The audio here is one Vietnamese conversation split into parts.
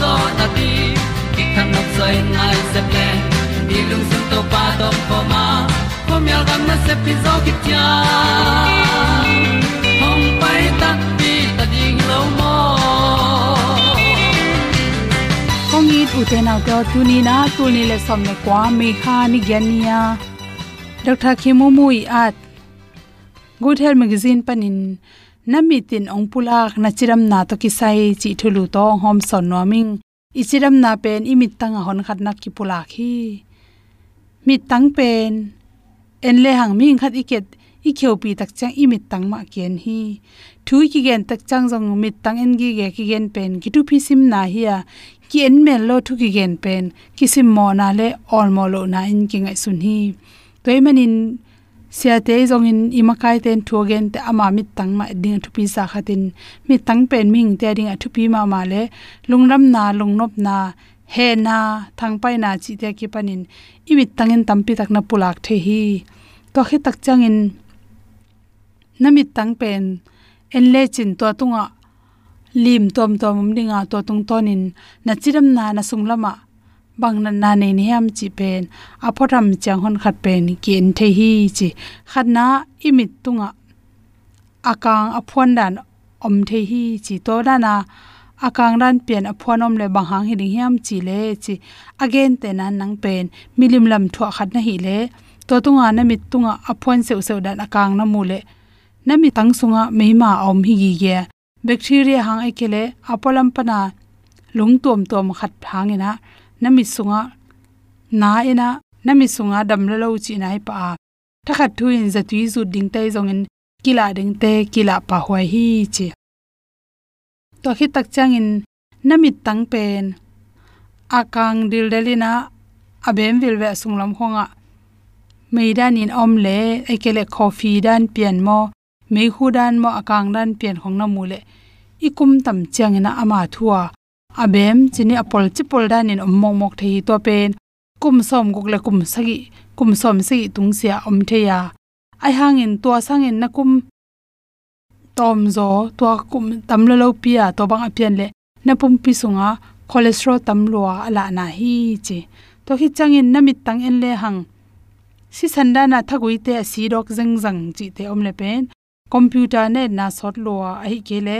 zo na ti ki kan nok sai nai se ple ni lung sun to pa to pa ma. Ko myal gam na se pi zo ki tia hom pai ta ti ta ding lo mo kong i tu te nau te tu ni na tu ni le som ne kwa me kha ni gyan nia dr khemu mui at good health magazine panin nami tin ong pulak na chiram na to ki sai chi thulu to hom son noming chiram na pen i mit tang hon khat na ki pulak hi. Mit tang pen. En le hang ming khat iket i kheu pi tak chang imit tang ma ken hi. Thu ki gen tak chang jong mit tang en gi ge ki gen pen. Ki tu phi sim na hi ya ki en mel lo thu ki gen pen. Ki sim mo na le, all mo lo na in ki ngai sun hi. Toy manin sia te zong in imakai ten thu gen te ama mit tang ma ding thu pi sa khatin mit tang pen ming te ding thu pi ma ma le. Lungram na, lungnop na, he na thang pai na chi te ki panin. Imit tangin tampi tak na pulak the hi. To khe tak changin namit tang pen. En le chin to tunga lim tom tom, dinga to tung tonin. Na chiram na na sunglama bang na na ne niam chi pen a phoram chang hon khat pen kin the hi chi khat na imit tunga akang aphuan dan om the hi chi to da na akang ran pian aphuan om le bang hang hi ding hiam chi le chi again te nan nang pen milim lam thwa khat na hi le to tunga na mit tunga aphuan seu seu dan akang na mu le na mi tang sunga meima om hi gi ge bacteria hang ai kele apolam pana lung tom tom khat phangena nami sunga na ina nami sunga dam la lo chi nai pa ta khat thu in za tui zu ding tai zong in kila ding te, kila pa hoi hi chi to khi tak chang in nami tang pen. Akang dil delina, abem vil ve sung lam khonga mei dan in om le, ekele coffee dan pian mo, mei hu dan mo akang dan pian khong na mu le ikum tam chang ina ama thua abem, chini apol chipol dan in ommong mok thei to pen. Kum som gok le kum sagi, kum som si tung sia om theya. Ai hangin to sangin na kum tom zo to kum tam lo lo pia to bang apian le na pum pi sunga, cholesterol tam lua ala na hi che to hi changin namit tang en le hang. Si sanda na thagui te si dok zeng zang chi te om le pen. Computer ne na sot lua ai ke le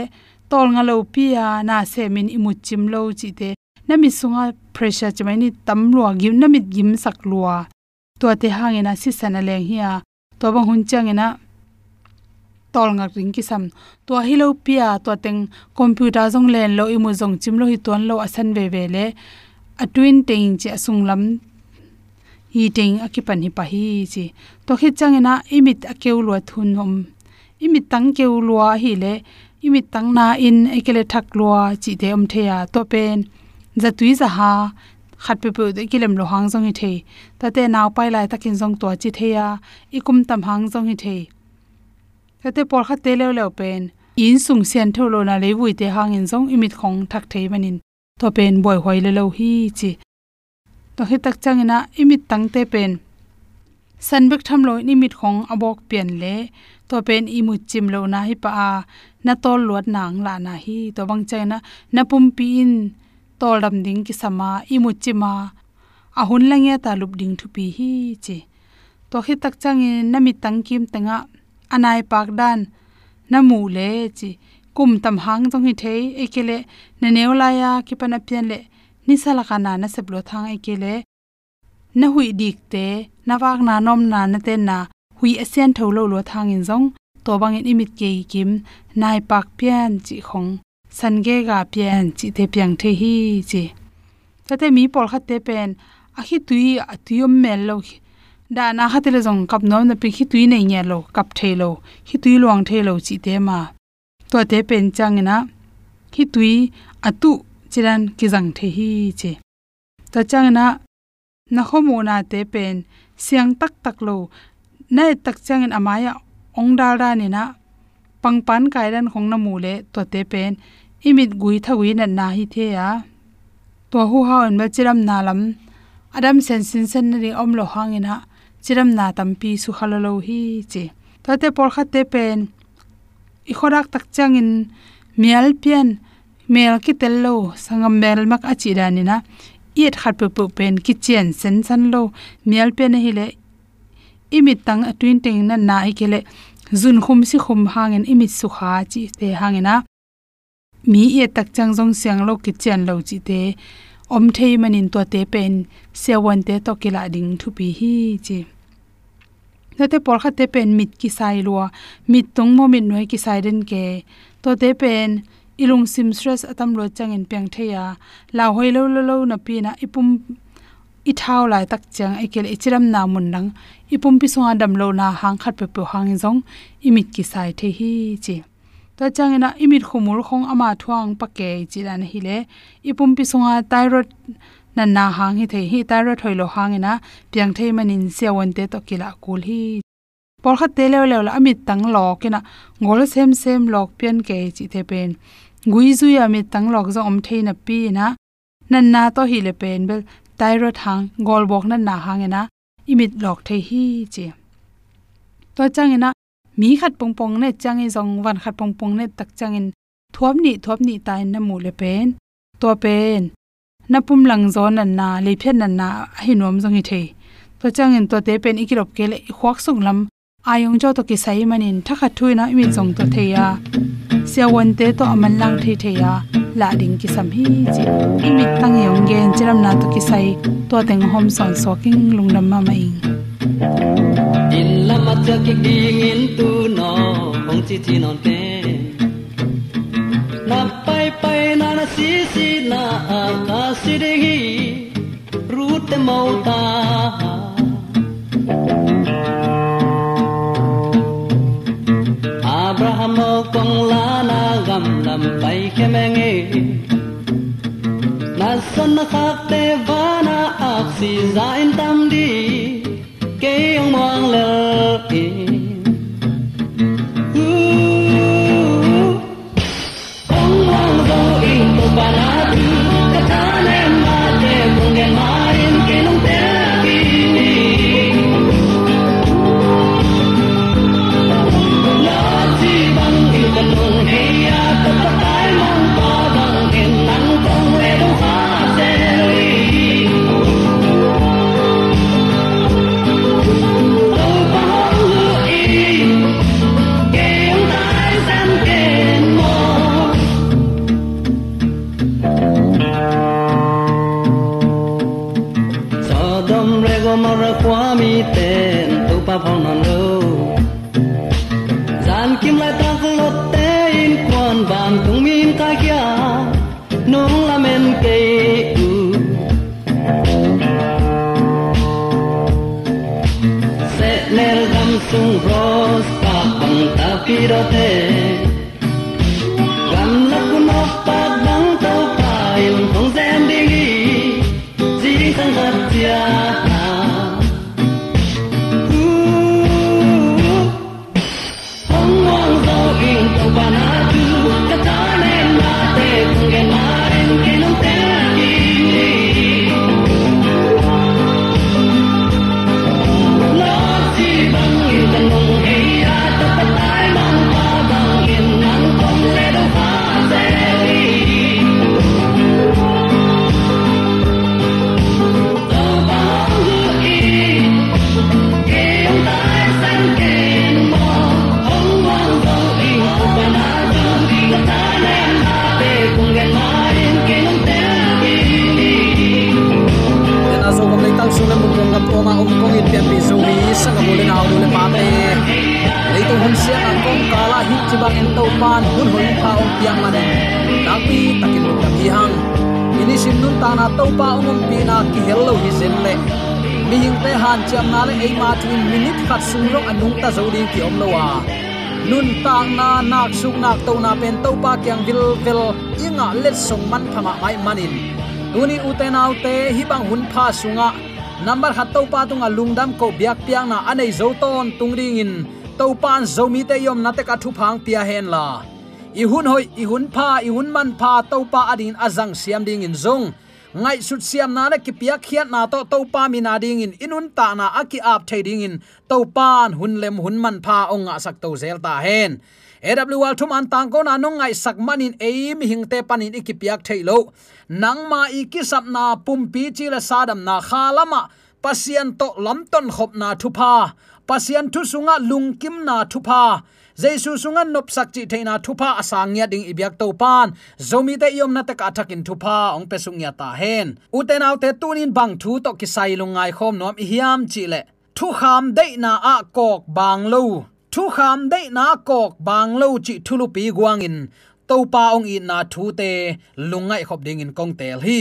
tol nga lo pia na se min imu chim lo chi te. Nami sunga pressure chmai ni tam lua gim namit gim sak lua. To te hangena si sana leng hiya to bang hun changena tol ngak ring ki sam. To hilo pia to teng computer jong len lo imu jong chim lo hi ton lo asan ve ve le. A twin teng che asung lam, hi ting akipan hi pa hi chi. To khi changena imit akeu lua thun hom. Imit tang keu lua hi le imit tang na in ekele thak lo chi te om theya to pen, za tui za ha, khat pe pe de kilem lo hang jong hi the. Ta te naw pai lai takin jong to chi theya ikum tam hang jong hi the. Ta te por kha te le le pen, in sung sian tho lo na le vui te hang in jong imit khong thak thei manin. To pen boy hoi le lo hi chi. To hi tak changina imit tang te pen. San bek tham lo ni mit khong abok pen le to pen imu chim lo na hi pa a na tol luat nang la na hi. To bang chaina na na pum pi in tol dam ding ki sama imu chima ahun langya ta lup ding thu pi hi chi to hi tak changin e, na mi tang kim tanga anai pak dan, na mu le chi kum tam hang jong hi thei ekele na neula ya ki pana pian le, ni sala kana na seblo thang ekele na hui dik te, na wak na nom na na te na hui asian tholo lo thang in jong to bang in imit ke kim, nai pak pian chi khong, san ge ga pian chi te piang the hi chi. Ta te mi pol khat te pen, a hi tui a tuyom mel lo da na khat le jong kap nom na pi hi tui nei nya lo, kap the lo hi tui luang the lo chi te ma. To te pen chang na hi tui atu chiran ki jang the hi chi. Ta chang na na khomu na te pen, siang tak tak lo na tak chang in amaya ong dal da ni na pangpan kai ran khong na mu le to te pen. Imit gui thagui na na hi the ya to hu ha an ba chiram na lam adam sen sin sen ri om lo hangina chiram na tampi su khalalo hi che to te por kha te pen. I khorak tak changin mial pian mel ki tello sangam mel mak achi dani na iet khat pu pu pen kitchen sen san lo mial pen hi le imit tang atwin teng na na hi kele. Zun khum si khum hangen imit su kha chi te hangena. Mi e tak chang jong siang lo ki chen lo chi te. Om thei manin to te pen. Sewan te to kila ding thu pi hi chi. Nate por kha te pen mit ki sai lo mit tung mo mit noi ki sai den ke. To te pen. Ilung sim stress atam lo changin peng theya la hoi lo lo lo na pi na ipum i thau lai tak chang ekel ichiram na mun nang. Ipum pi songa dam lo na hang khat pe pe hang zong. Imit ki sai the hi chi. Ta changena imit khumul khong ama thuang pake chi dan hi le. Ipum pi songa thyroid na na hang hi the hi. Thyroid hoilo hangena piang thei manin sewon te to kila kul hi. Por kha te le le amit tang lo kina ngol sem sem lok pian ke chi the pen. Gui zu ya mi tang lok zo om theina pi na nan na to hi le pen bel thyroid hang gol bok na na hangena imit lok the hi chi to changena mi khat pong pong ne changi e zong wan khat pong pong ne tak changin thuam ni thuap ni tai na mu le pen, to pen. Na pum lang zo na na, le phen na na hi nom zong hi the to changin to te pen ikirop ke le khwak sung lam ayong jo to ki sai manin thakha thuina mi zong to theya siawon te to aman lang thi the ya la ding ki sam hi, chi imi tang yong gen chiram na to ki sai to teng hom son soking lungnam ma mai in lama cha ki ding in tu no hong chi chi non te na pai pai na na si si na a ka si de hi, ru te mau ta Abraham la na gam lam pai ke menge na son na khak te va na ak si za in tam di ke yong mong le na nak suk nak to na pen to pa kyang vil vil. Inga let song man phama mai manin. Tuni uten autte hi bang hun pha sunga. Number hat to pa tunga lungdam ko biak piang na anei zo ton tungring in. To pan zo mi te yom na te ka thu phang pia hen la. I hun hoi, i hun pha, i hun man pha to pa adin azang siam ding in zong. Ngai sut siam na le kipia khiat na to to pa mi na ding in. Inun ta na aki ap thading in. To pan hun lem hun man pha onga sak to zel ta hen. AWL thum an tang ko na nong ngai sak manin aim hing te panin ikipiak thailo nang ma ikisap na pumpi chi la sadam na khalama. Pasian to lamton khop na thupa. Pasian thu sunga lungkim na thupa. Jaisu sunga nop sak chi theina thupa asang ya ding ibyak to pan. Zomi te yom na ta ka thakin thupa, ong pe sung ya ta hen. Uten aw te tunin bang thu to kisai lungai khom nom hiam chi le. Thu kham dei na a kok bang lo thu kham dei na kok bang lo chi thulu pi guang in. To pa ong in na thu te lungai khop ding in kong tel hi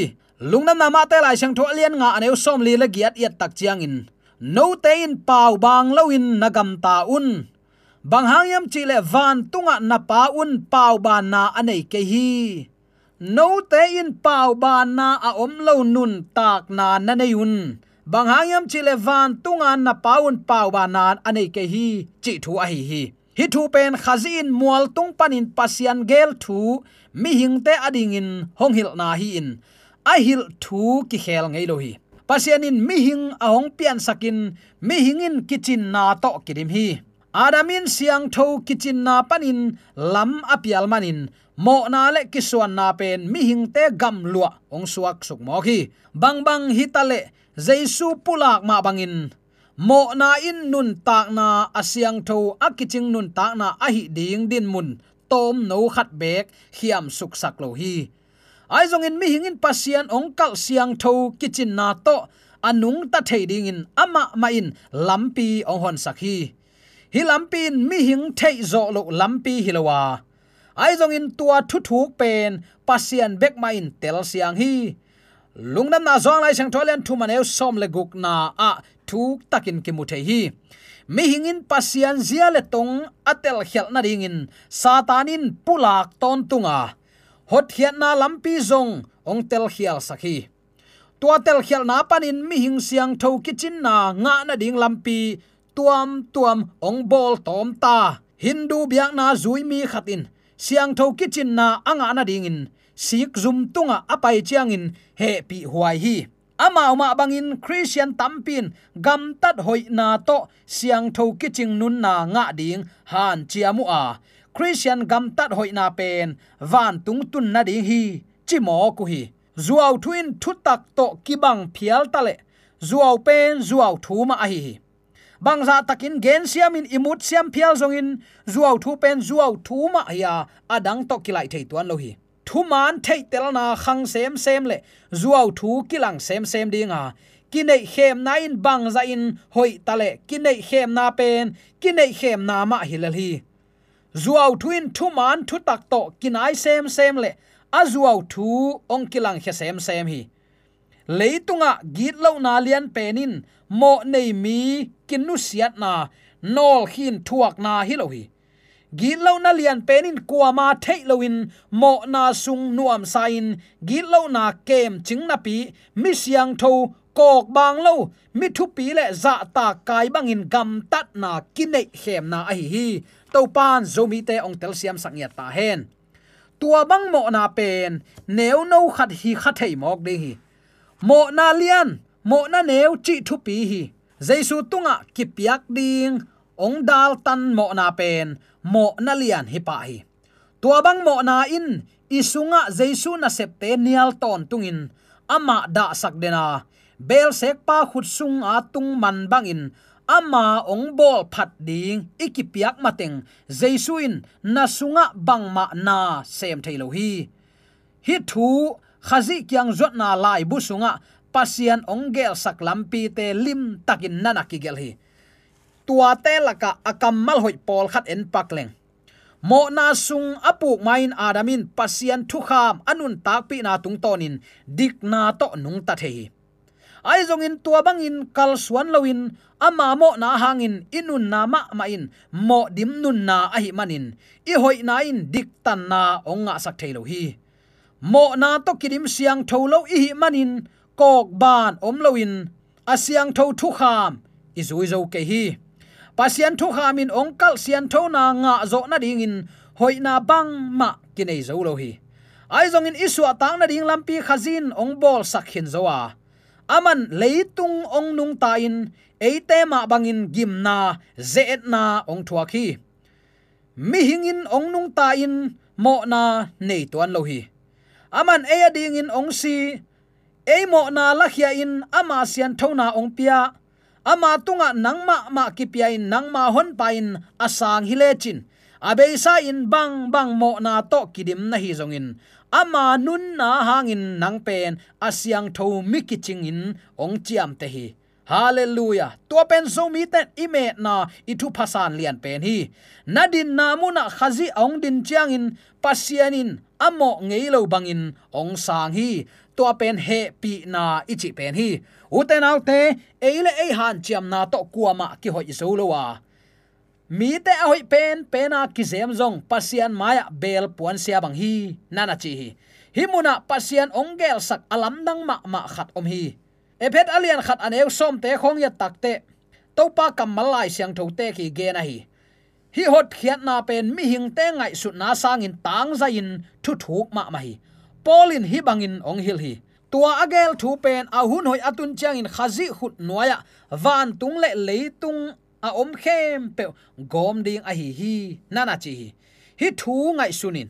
lungnam na ma te lai sang tho lian nga aneu som li la giat yat tak chiang in. No te in pau bang lo in nagam ta un. Bang hangyam chi le van tunga na pa un pau ban na anei ke hi. No te in pau ban na a om lo nun tak na na nei un bang hangyam chi le van tunga na paun pau ba nan anei ke hi, chi thu a hi hi. Hi thu pen khazin mual tung panin pasian gel thu, mi hingte ading in hong hil na hi in. A hil thu ki khel ngei lo hi. Pasian in mi hing ahong pian sakin, mi hingin kitchen na to kirim hi. Adamin siang tho kitchen na panin, lam apial manin mo na le kisuan na pen mi hingte gam lua, ong suak suk mo khi bang bang hitale, jaisu pulak ma bangin. Mo na in nun tak na asyang tho akiching nun tak na, ahi ding din mun. Tom no khat bek, hiam suk sak lo hi. Ai zong in mi hingin pasian ong kal siang tho kitchen na to. Anung ta thei ding in, ama ma in, lampi ong hon sakhi hi. Lampi in mi hing thei zo lo lampi hilowa ai zong in tua thu thuk pen pasian bek ma in tel siang hi. Lungnam na zong lai sang tholen thu maneu som le guk na a thuk takin ki muthe hi. Mi hingin pasian zia le tong atel khel na ringin satanin pulak ton tunga. Hot hian na lampi zong, ong tel khial sakhi tua tel khial na panin mi hing siang tho kitchen na nga na ding lampi. Tuam tuam, ong bol tom ta. Hindu biak na zui mi khatin siang tho kitchen na anga na ding in sik zum tunga apai chiang in he pi huai hi. Ama ma bangin christian tampin, gam tat hoi na to, siang tho kitching nun na nga ding, han chiamu a. Christian gam tat hoi na pen, van tung tun na ding hi, chi mo ku hi. Zuaw thuin thu tak to kibang phial tale zuaw pen zuaw thu ma a hi bangza takin gen siamin imut siam phial zongin zuaw thu pen, zuaw thu ma ya adang to kilai thei tuan lo hi. Thu man thei tel na khang sem sem le, zuaw thu kilang sem sem dinga kinai khem na in bang za in hoi tale kinai khem na pen kinai khem na ma hilal hi. Zuaw thuin thu man thu tak to kinai sem sem le, a zuaw thu ong kilang khe sem sem hi leitunga git lo na lian penin. Mo nei mi kinu siat na. Nol hin thuak na hi lo hi. Git lo na lian penin kuama thei loin mo na sung nuam sain. Git lo na kem ching na pi. Mi siang tho kok bang lo. Mi thu pi le za ta kai bangin gam tat na kinai hem na a hi hi. To pan zomi te ong tel siam sang ya ta hen. Tua bang mo na pen. Neu no khat hi khat thei mok ding hi mo na lian mo na neu chi thu pi hi jaisu tunga kipiak ding ong dal tan mo na pen mo na lian hi pa hi tua bang mo na in. Isunga jaisu na septe nial ton tungin ama da sak dena bel sek pa khut sung a tung man bang in, ama ong bol phat ding ikipiak mateng jaisuin na sunga bangma na sem thailo hi. Hi thu khazi kyang zot na lai bu sunga pasian onggel sak lampi te lim takin nana ki gel hi. Tua te laka akamal hoi pol khat en pakleng mo na sung apuk main adamin pasian thu kham anun tak pi na tung tonin, dik na to nung ta thei ai zong in tua bang in kal suan loin ama mo na hangin inun na ma ma in, mo dim nun na ahi manin. I hoi na in dik tan na onga sak thailo hi mo na to kidim siang tholo i manin, kok ban om loin asiang tho thu kham i zui zo ke hi. Pasian thu kham in ongkal sian tho na nga zo na ding in, hoi na bang ma kinai zo lo hi. Ai zong in isua tang na ding lampi khazin ong bol sakhin zowa aman leitung ong nung ta in eite ma bangin gimna zeet na ong thua khi. Mi hingin ong nung ta in, mo na nei tuan lo hi aman eya ding in ong si. E mo na lakhia in ama sian thona ong pia. Ama tunga nangma ma ki pia in nangma hon pa in asang hilechin abeisa in bang bang mo na to kidim na hi zongin ama nun na hangin nang pen asyang tho mi kiching in ong chiam te hi. Hallelujah. Tua pen so mi ten ime na itu phasan lian pen hi. Nadin namuna khazi ong din chiang in pasianin amo ngeilo bangin ong sang hi. To pen he pi na ichi pen hi. Uten autte eile ei han chiam na to kuama ki hoi zo lo wa. Mi te hoi pen pena ki zem zong, pasian maya bel puan sia bang hi. Nana chi hi. Himuna pasian ongel sak alam dang ma ma khat om hi. Ephet alian khat aneu som te khong ya takte topa kamalai siang tho te ki ge na hi hi hot khiat na pen mi hing te ngai su na sang in tang za in thu thuk ma ma hi. Polin hi bangin ong hil hi. Tua agel thu pen a hun hoi atun chang in khazi khut noya van tung le leitung a om khem pe gom ding a hi hi nana chi hi. Hi thu ngai sunin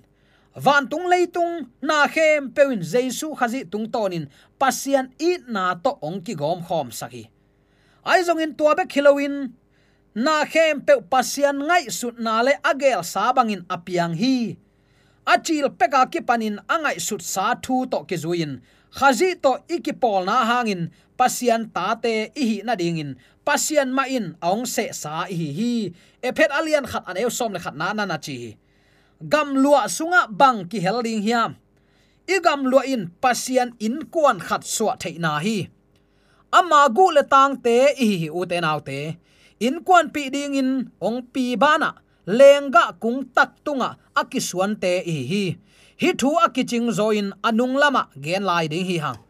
van tung leitung na khem pewin jesu khazi tung tonin pasian i na to ong ki gom khom saki ai zong in tua be khilowin na khem pe pasian ngai sut na le agel sa bangin apiang hi. Achil peka ki panin angai sut sa thu to ki zuin. Khazi to ikipol na hangin. Pasian ta te ihi na dingin. Pasian ma in ong se sa hi. E hi ephet alian khat an eu som le khat na na na chi. Gam lua sunga bang ki helding hiam igam lua in pasian in kuan khat suwa theina hi. Ama gu le tang te i hi u te nau te in kwan pi ding in ong pi bana lenga kung tak tunga akisuan te hi hi. Hi thu akiching zoin anung lama gen lai ding hi hang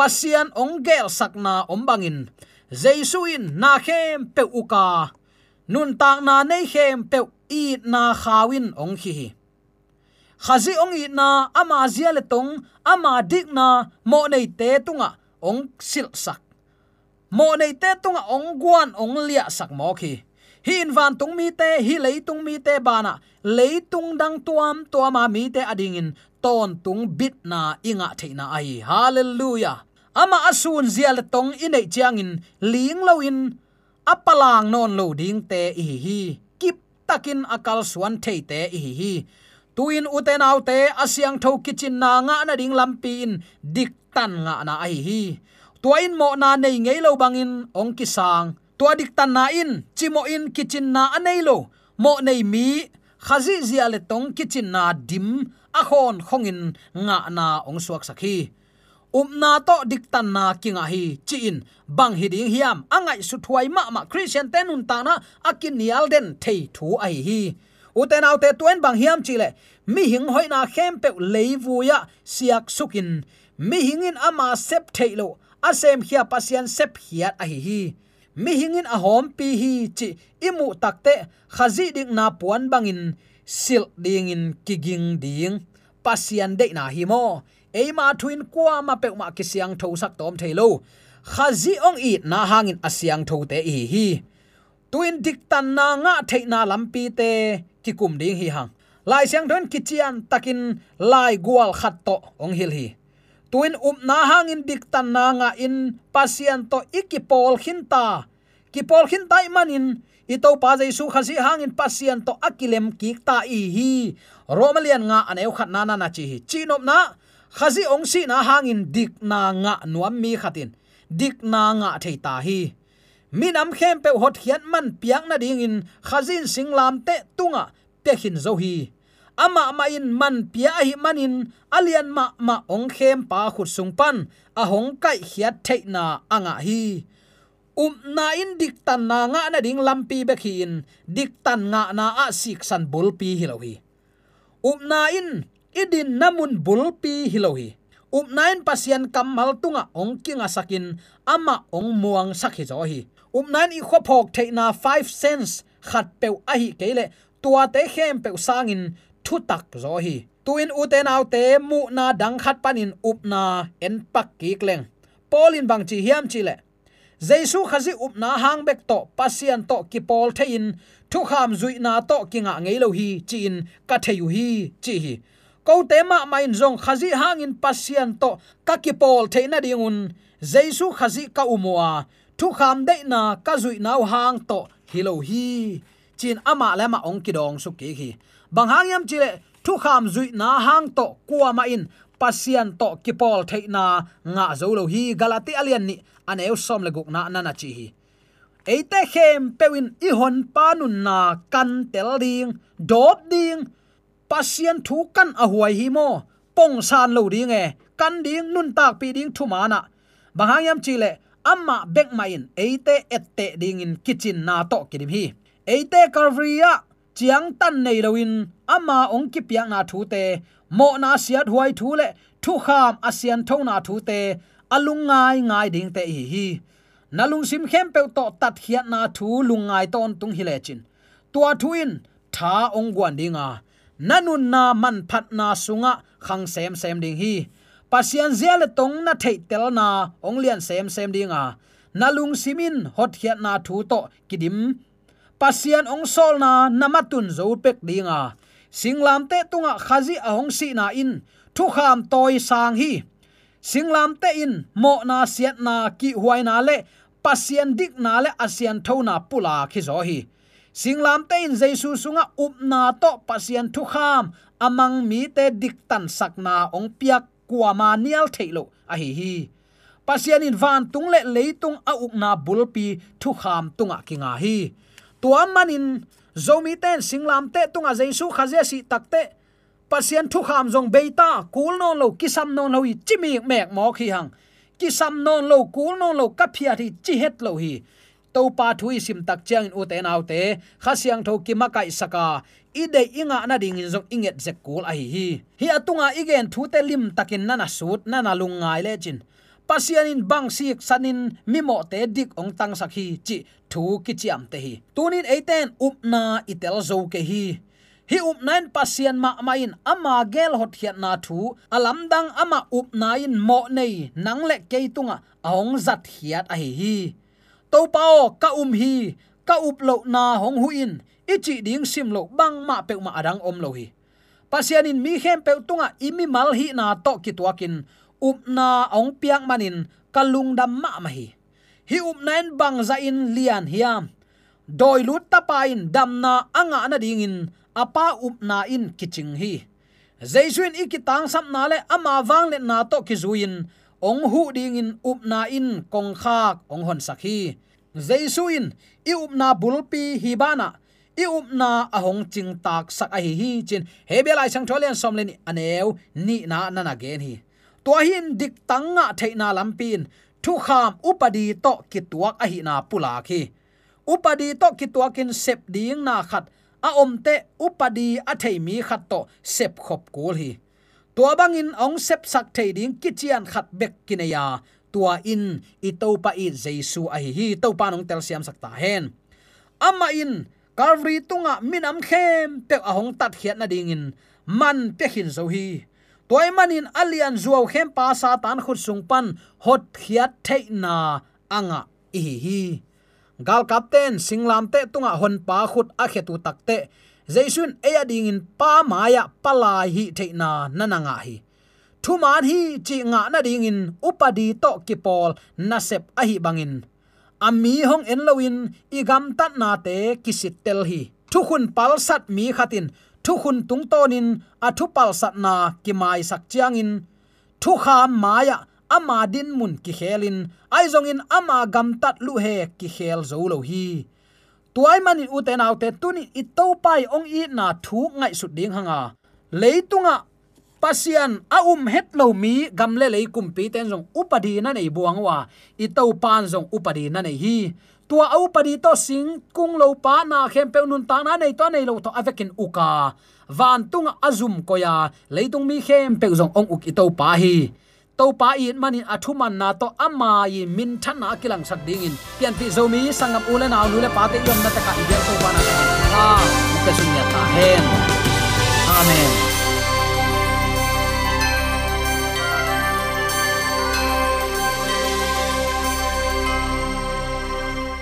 pasian ong gel sakna ombangin jesuin na khem pe uka nun tak na nei khem pe i na khawin ong hi hi. Khazi ong i na, ama zia le tong, ama dik na, mo nei te tunga ong sil sak mo nei te tunga ong à, guan ong lia sak mo khi hi in van tung mi te hi lei tung mi te bana à. lei tung dang tuam tuama à mi te ading in. Ton tung bit na inga theina ai. Hallelujah. Ama asun zial tong inei changin ling lo in. Apalang non lo ding te hi hi. Kip takin akal suan thei te hi hi. Tuin uten autte asyang tho kitchen na nga na ding lampi in. Dik tan nga na ai hi tua in mo na nei ngei lo bangin, ong ki sang tua dik tan na in chimo in kitchen na anei lo. Mo nei mi, khazi zia le tong kitchen na dim a khon khongin nga na ong suak sakhi. Umna to dik tan na kinga hi, chi in. Bang hi ding hiam, angai su thuai ma ma christian tenun ta na, akin nial den thei thu ai hi. Uten autte tuen bang hiam chile mi hing hoina khem pe leivuya siak sukin. Mi hingin ama sep thailo asem khia pasian sep hiat a hi hi. Mi hingin a hom pi hi chi imu takte khazi dik na puan bangin, sil ding in kiging ding. Pasian de na hi mo. Eima thuin kwa ma pe ma ki siang tho sak tom thailo khazi ong i na hangin asyang tho te hi hi. Tuin dik tan na nga theina lampi te ki kum ding hi hang. Lai siang don kichian takin lai gwal khat to ong hil hi tuin up na hangin dik tan na nga in pasian to ikipol hinta. Kipol hinta manin ito pa jaisu khasi hangin pasian to akilem ki ta i hi romalian nga aneu khat na na na chi hi. Chinop na khazi ong si na hangin dik na nga nuam mi khatin. Dik na nga thei ta hi. Minam khem pe hot hian man piang na ding in khazin singlam te tunga te hin zo hi ama ma in man pia hi manin alian ma ma ong khem pa khut sung pan. A hong kai hiat thei na anga hi. Um na in dik tan na nga na ding lampi bekhin dik tan nga na a sik san bul pi hi lo hi. Um na in, idin namun bulpi um up in pasian kamal tunga ong kinga sakin. Ama ong muang sakhi zo hi. Um na in i khophok theina 5 cents khat pe a hi kele tua te khem pe sangin thu tak zo hi. Tuin uten autte mu na dang khat panin up na en pak ki kleng polin bang chi hiam chi le. Jesu khazi up na hang bek to pasian to ki pol thein thu kham zui na to kinga ngei lo hi chi in ka theyu hi chi hi. Ko te ma main zong khazi hang in pasian to ka ki pol theina dingun jesu khazi ka umwa thu kham de na ka zui nau hang to hilo hi. Chin ama lama ong kidong su ki hi bang hang yam chile thu kham zui na hang to kwa ma in pasian to kipol theina nga zo lo hi galati alian ni aneu som le guk na na na chi hi. Eite khem pewin i hon panun na kan tel ding, dop ding pasian thu kan a huai hi mo, pong san lo ding e kan ding nun tak pi ding thu mana banghayam chile amma bek main eite ette ding in kitchen na to kidim hi. Eite karvria chiang tan nei loin ama ong ki piang na thu te, mo na siat huai thu le, thu kham asian tho na thu te alung ngai ngai ding te hi hi. Nalung sim khem pe to tat hiat na thu lungai ton tung hi le chin. Tua thuin tha ong gwan dinga nanun na man phat na sunga khang sem sem ding hi. Pasian ziale tong na thei tel na, ong lian sem sem dinga nalung simin hot hiat na thu to kidim pasian ong sol na namatun zo pek dinga. Singlam te tunga khazi ahong si na in. Thu kham toy sang hi. Singlam te in, mo na siat na ki huai na le. Pasian dik na le asian thona pula khi zo hi. Singlam te in jaisu sunga upna to pasian thu kham. Amang mi te dik tan sakna ong piak kuama nial thailo a hi hi. Pasian in van tung le leitung a up na bulpi thu kham tunga kinga hi tua manin zomi ten singlam te tunga jaisu khaze si takte pasien thu kham jong beita, kul non lo kisam non lo chimi mek mo khi hang. Kisam non lo kul non lo kapia thi chi het lo hi. To pa thui sim tak chiang in uten autte kha siang tho ki makai saka. I de inga na ding in jong inget zek kul a hi hi. Hi atunga igen thu te lim takin nana sut, nana lungai le chin pasianin bang sik sanin mimo te dik ong tang sakhi chi thu ki chiam te hi. Tunin eiten upna itel zo ke hi. Hi up nine pasian ma main ama gel hot hiat na thu, alam dang ama up nine mo nei nang le ke tunga ahong zat hiat a hi hi. To pao ka um hi, ka up lo na hong hu in ichi ding sim lo bang ma pe ma adang om lo hi. Pasian in mi hem pe tunga imi mal hi na to ki tuakin upna ong piang manin, kalung dam ma ma hi hi up bang za in lian hiam. Doi lut tapain dam na anga na ding in, apa upna in kiching hi. Zaisuin ikitang sam na le ama wang le na to ki zuin ong hu ding in in kong khak ong hon sakhi zaisuin i upna bulpi hi bana i upna ahong ching tak sak a hi hi chin. Hebelai sang tholen som le aneu, ni na na na gen hi. To hin dik tanga theina lampin thu kham upadi to kituak a hi na pula khi upadi to kituakin sep ding na khat a om te upadi a thei mi khat to sep khop kul hi tua bangin ong sep sak thei ding kichian khat bek kineya tua in i to pa i jesu a hi hi to pa nong tel siam sak ta hen ama in calvary tunga minam khem pe ahong tat khiat na ding in man pe hin zo hi toy manin alian zuaw khem pa satan khut sung pan hot khiat thei na anga hi hi. Gal kapten singlam te tunga hon pa khut a khetu takte jaisun eya ding in pa maya palai hi theina nananga hi. Thu man hi chi nga na ding in upadi to kipol nasep a hi bangin. Ami hong en igam i tat na te kisit tel hi. Thu khun pal sat mi khatin thu khun tung tonin a thu pal sat na ki mai sak chiang in thu kham maya ama din mun ki khelin ai zong in ama gam tat lu he ki khel zo lo hi tuai manin uten autte tuni i to pai ong i na thu ngai su ding hanga. Leitunga, pasian, a um het lo mi gam le le kum pi ten zong upadi na nei buang wa i to pan zong upadi na nei hi tua au padi to sing kung lo pa na khem pe nun ta na nei to nei lo to avekin uka. Van tung azum koya, leitung mi khem pe zong ong uk ito pa hi. To pa in manin athuman na to ama yi min thana kilang sak ding in. Pian pi zomi sangam ule na nu le pa te yom na ta ka ibel to pa na ka ta ta sunya ta hen amen.